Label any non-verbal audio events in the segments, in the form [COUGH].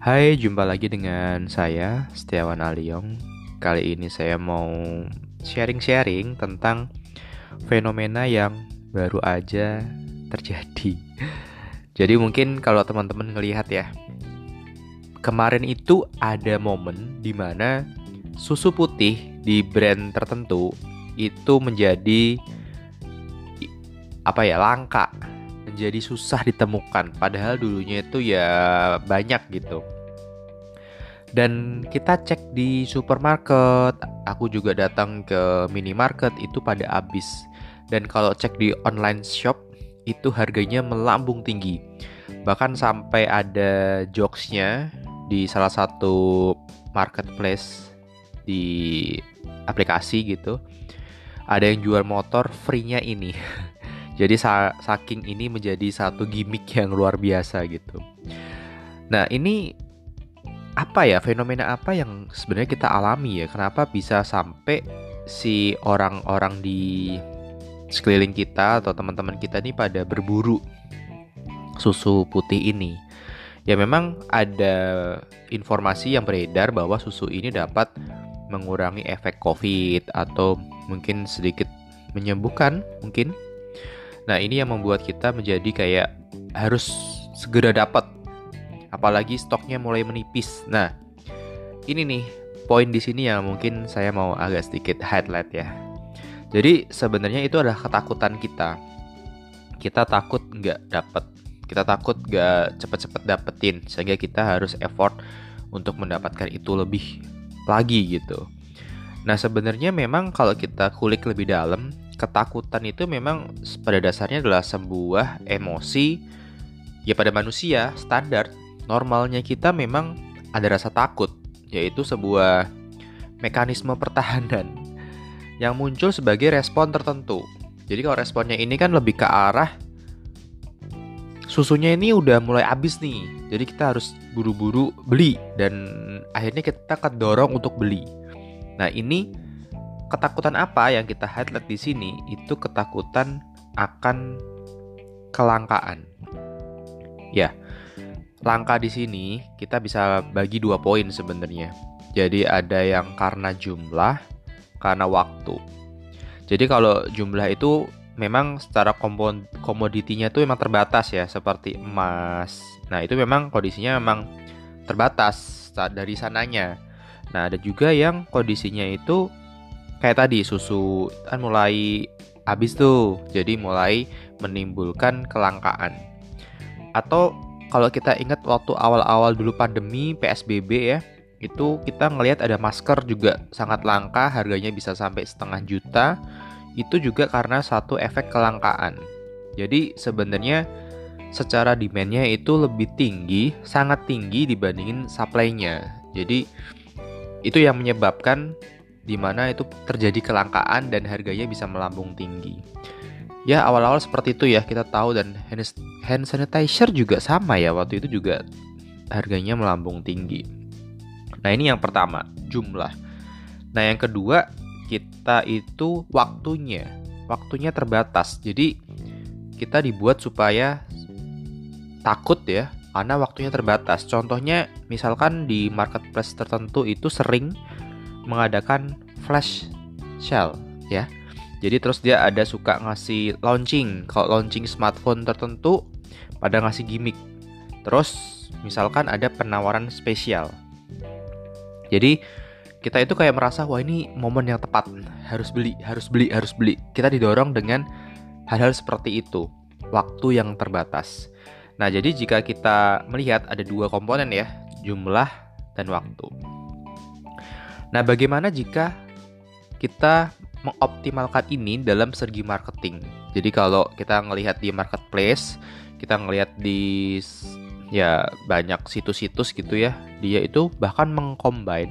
Hai, jumpa lagi dengan saya Setiawan Aliong. Kali ini saya mau sharing-sharing tentang fenomena yang baru aja terjadi. [LAUGHS] Jadi mungkin kalau teman-teman ngelihat ya, kemarin itu ada momen di mana susu putih di brand tertentu itu menjadi apa ya langka menjadi susah ditemukan. Padahal dulunya itu ya banyak gitu. Dan kita cek di supermarket aku juga datang ke minimarket itu pada habis. Dan kalau cek di online shop itu harganya melambung tinggi. Bahkan sampai ada jokesnya di salah satu marketplace di aplikasi gitu. Ada yang jual motor free-nya ini [LAUGHS] Jadi saking ini menjadi satu gimmick [LAUGHS] yang luar biasa gitu. Nah, ini apa ya fenomena apa yang sebenarnya kita alami ya? Kenapa bisa sampai si orang-orang di sekeliling kita atau teman-teman kita ini pada berburu susu putih ini? Ya memang ada informasi yang beredar bahwa susu ini dapat mengurangi efek COVID atau mungkin sedikit menyembuhkan mungkin Nah, ini yang membuat kita menjadi kayak harus segera dapat. Apalagi stoknya mulai menipis. Nah, ini nih poin di sini yang mungkin saya mau agak sedikit highlight ya. Jadi sebenarnya itu adalah ketakutan kita. Kita takut nggak dapat, kita takut nggak cepet-cepet dapetin, sehingga kita harus effort untuk mendapatkan itu lebih lagi gitu. Nah sebenarnya memang kalau kita kulik lebih dalam, ketakutan itu memang pada dasarnya adalah sebuah emosi ya pada manusia standar normalnya kita memang ada rasa takut yaitu sebuah mekanisme pertahanan [LAUGHS] yang muncul sebagai respon tertentu. Jadi kalau responnya ini kan lebih ke arah susunya ini udah mulai habis nih. Jadi kita harus buru-buru beli dan akhirnya kita kedorong untuk beli. Nah, ini ketakutan apa yang kita highlight di sini itu ketakutan akan kelangkaan. Ya, langka di sini kita bisa bagi dua poin sebenarnya. Jadi ada yang karena jumlah, karena waktu. Jadi kalau jumlah itu memang secara komoditinya itu memang terbatas ya, seperti emas. Nah itu memang kondisinya memang terbatas dari sananya. Nah ada juga yang kondisinya itu kayak tadi susu kan mulai habis tuh jadi mulai menimbulkan kelangkaan. Atau kalau kita ingat waktu awal-awal dulu pandemi PSBB ya itu kita ngelihat ada masker juga sangat langka harganya bisa sampai setengah juta. Itu juga karena satu efek kelangkaan. Jadi sebenarnya secara demandnya itu lebih tinggi sangat tinggi dibandingin supply-nya. Jadi itu yang menyebabkan di mana itu terjadi kelangkaan dan harganya bisa melambung tinggi. Ya awal-awal seperti itu ya kita tahu dan hand sanitizer juga sama ya waktu itu juga harganya melambung tinggi. Nah ini yang pertama jumlah. Nah yang kedua kita itu waktunya, waktunya terbatas. Jadi kita dibuat supaya takut ya karena waktunya terbatas. Contohnya misalkan di marketplace tertentu itu sering mengadakan flash sale ya. Jadi terus dia ada suka ngasih launching. Kalau launching smartphone tertentu pada ngasih gimmick. Terus misalkan ada penawaran spesial. Jadi kita itu kayak merasa wah ini momen yang tepat harus beli harus beli harus beli kita didorong dengan hal-hal seperti itu waktu yang terbatas nah jadi jika kita melihat ada dua komponen ya jumlah dan waktu Nah, bagaimana jika kita mengoptimalkan ini dalam segi marketing? Jadi kalau kita ngelihat di marketplace, kita ngelihat di ya banyak situs-situs gitu ya, dia itu bahkan mengcombine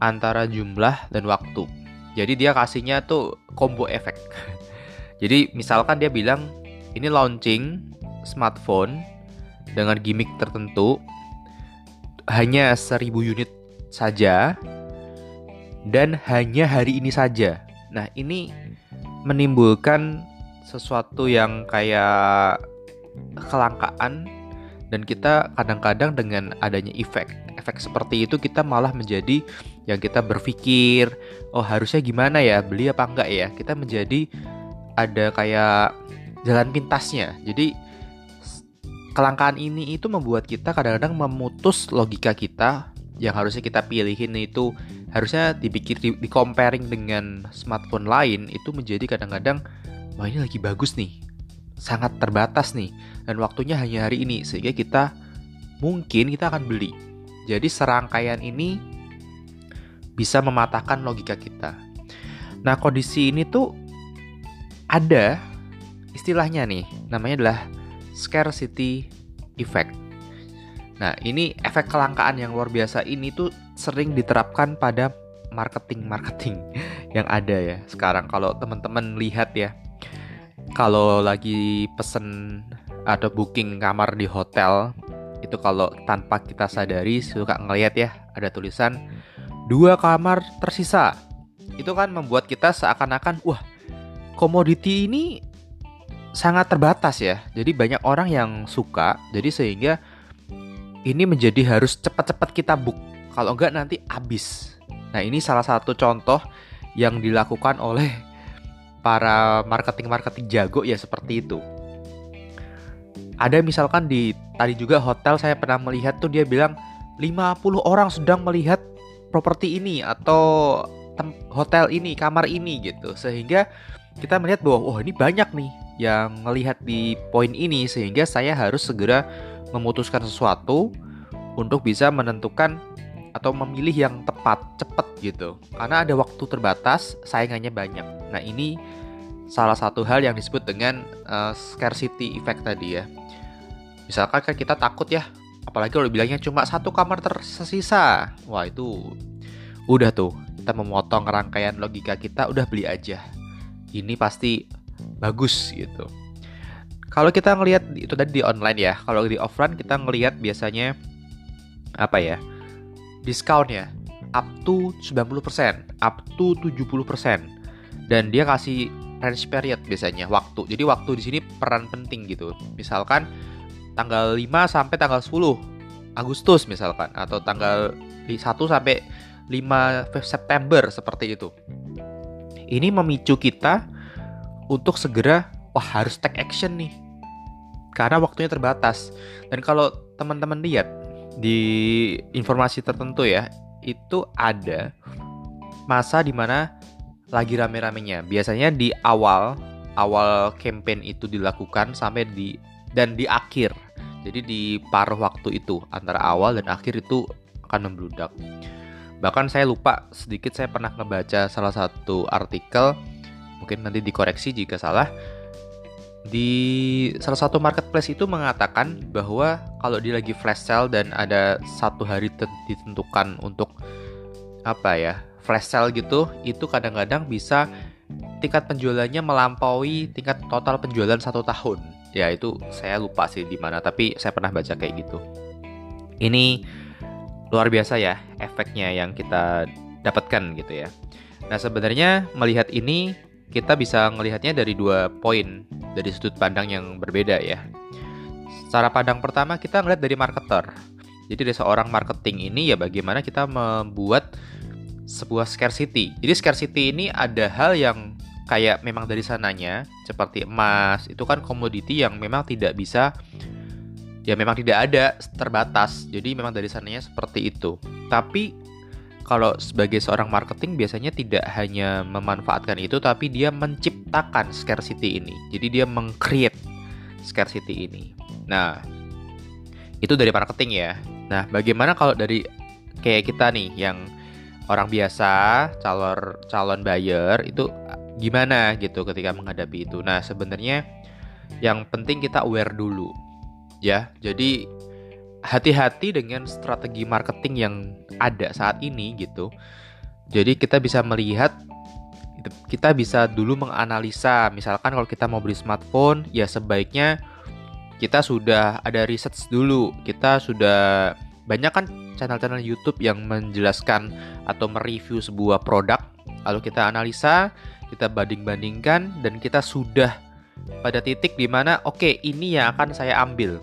antara jumlah dan waktu. Jadi dia kasihnya tuh combo efek. [LAUGHS] Jadi misalkan dia bilang ini launching smartphone dengan gimmick tertentu hanya 1000 unit saja dan hanya hari ini saja. Nah, ini menimbulkan sesuatu yang kayak kelangkaan. Dan kita kadang-kadang dengan adanya efek efek seperti itu kita malah menjadi yang kita berpikir oh harusnya gimana ya? Beli apa enggak ya? Kita menjadi ada kayak jalan pintasnya. Jadi kelangkaan ini itu membuat kita kadang-kadang memutus logika kita yang harusnya kita pilihin itu harusnya dipikir di, di comparing dengan smartphone lain itu menjadi kadang-kadang wah ini lagi bagus nih sangat terbatas nih dan waktunya hanya hari ini sehingga kita mungkin kita akan beli. Jadi serangkaian ini bisa mematahkan logika kita. Nah, kondisi ini tuh ada istilahnya nih, namanya adalah scarcity effect. Nah, ini efek kelangkaan yang luar biasa. Ini tuh sering diterapkan pada marketing-marketing [LAUGHS] yang ada ya sekarang. Kalau teman-teman lihat ya, kalau lagi pesen atau booking kamar di hotel itu kalau tanpa kita sadari suka ngelihat ya ada tulisan dua kamar tersisa. Itu kan membuat kita seakan-akan wah komoditi ini sangat terbatas ya. Jadi banyak orang yang suka jadi sehingga ini menjadi harus cepat-cepat kita book kalau enggak nanti habis nah ini salah satu contoh yang dilakukan oleh para marketing-marketing jago ya seperti itu. Ada misalkan di tadi juga hotel saya pernah melihat tuh dia bilang 50 orang sedang melihat properti ini atau hotel ini, kamar ini gitu. Sehingga kita melihat bahwa oh ini banyak nih yang melihat di poin ini sehingga saya harus segera memutuskan sesuatu untuk bisa menentukan atau memilih yang tepat, cepat gitu. Karena ada waktu terbatas, saingannya banyak. Nah, ini salah satu hal yang disebut dengan uh, scarcity effect tadi ya. Misalkan kan kita takut ya, apalagi kalau bilangnya cuma satu kamar tersisa. Wah, itu udah tuh, kita memotong rangkaian logika kita, udah beli aja. Ini pasti bagus gitu. Kalau kita ngelihat itu tadi di online ya, kalau di offline kita ngelihat biasanya apa ya? diskon ya up to 90%, up to 70%. Dan dia kasih range period biasanya waktu. Jadi waktu di sini peran penting gitu. Misalkan tanggal 5 sampai tanggal 10 Agustus misalkan atau tanggal 1 sampai 5 September seperti itu. Ini memicu kita untuk segera wah harus take action nih. Karena waktunya terbatas. Dan kalau teman-teman lihat di informasi tertentu ya itu ada masa di mana lagi rame-ramenya. Biasanya di awal awal campaign itu dilakukan sampai di dan di akhir. Jadi di paruh waktu itu antara awal dan akhir itu akan membludak. Bahkan saya lupa sedikit saya pernah ngebaca salah satu artikel mungkin nanti dikoreksi jika salah di salah satu marketplace itu mengatakan bahwa kalau dia lagi flash sale dan ada satu hari ditentukan untuk apa ya flash sale gitu itu kadang-kadang bisa tingkat penjualannya melampaui tingkat total penjualan satu tahun. Ya itu saya lupa sih di mana tapi saya pernah baca kayak gitu. Ini luar biasa ya efeknya yang kita dapatkan gitu ya. Nah sebenarnya melihat ini kita bisa melihatnya dari dua poin dari sudut pandang yang berbeda ya. Cara pandang pertama kita ngeliat dari marketer. Jadi dari seorang marketing ini ya bagaimana kita membuat sebuah scarcity. Jadi scarcity ini ada hal yang kayak memang dari sananya seperti emas itu kan komoditi yang memang tidak bisa ya memang tidak ada terbatas. Jadi memang dari sananya seperti itu. Tapi kalau sebagai seorang marketing biasanya tidak hanya memanfaatkan itu tapi dia menciptakan scarcity ini. Jadi dia mengcreate scarcity ini. Nah, itu dari marketing ya. Nah, bagaimana kalau dari kayak kita nih yang orang biasa, calon calon buyer itu gimana gitu ketika menghadapi itu. Nah, sebenarnya yang penting kita aware dulu. Ya. Jadi hati-hati dengan strategi marketing yang ada saat ini gitu. Jadi kita bisa melihat kita bisa dulu menganalisa misalkan kalau kita mau beli smartphone ya sebaiknya kita sudah ada research dulu. Kita sudah banyak kan channel-channel YouTube yang menjelaskan atau mereview sebuah produk lalu kita analisa, kita banding-bandingkan dan kita sudah pada titik di mana oke okay, ini yang akan saya ambil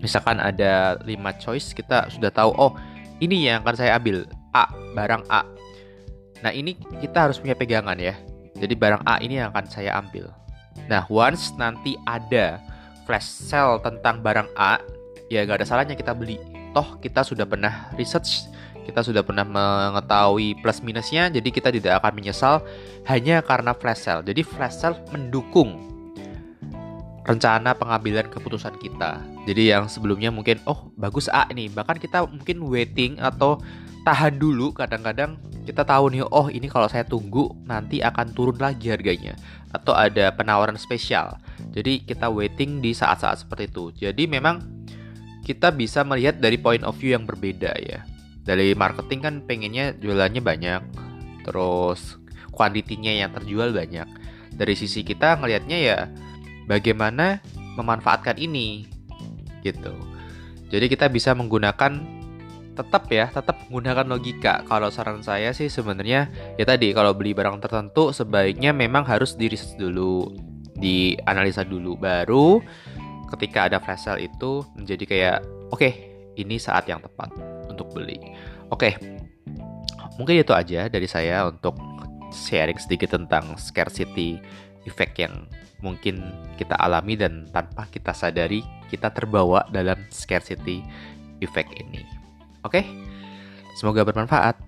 misalkan ada 5 choice kita sudah tahu oh ini yang akan saya ambil A barang A. Nah ini kita harus punya pegangan ya. Jadi barang A ini yang akan saya ambil. Nah once nanti ada flash sale tentang barang A ya gak ada salahnya kita beli. Toh kita sudah pernah research kita sudah pernah mengetahui plus minusnya jadi kita tidak akan menyesal hanya karena flash sale. Jadi flash sale mendukung rencana pengambilan keputusan kita. Jadi yang sebelumnya mungkin oh bagus A ini, bahkan kita mungkin waiting atau tahan dulu kadang-kadang kita tahu nih oh ini kalau saya tunggu nanti akan turun lagi harganya atau ada penawaran spesial. Jadi kita waiting di saat-saat seperti itu. Jadi memang kita bisa melihat dari point of view yang berbeda ya. Dari marketing kan pengennya jualannya banyak, terus kuantitinya yang terjual banyak. Dari sisi kita ngelihatnya ya bagaimana memanfaatkan ini gitu. Jadi kita bisa menggunakan tetap ya, tetap menggunakan logika. Kalau saran saya sih sebenarnya ya tadi kalau beli barang tertentu sebaiknya memang harus di riset dulu, dianalisa dulu baru ketika ada flash sale itu menjadi kayak oke, okay, ini saat yang tepat untuk beli. Oke. Okay. Mungkin itu aja dari saya untuk sharing sedikit tentang scarcity effect yang mungkin kita alami dan tanpa kita sadari kita terbawa dalam scarcity effect ini. Oke, semoga bermanfaat.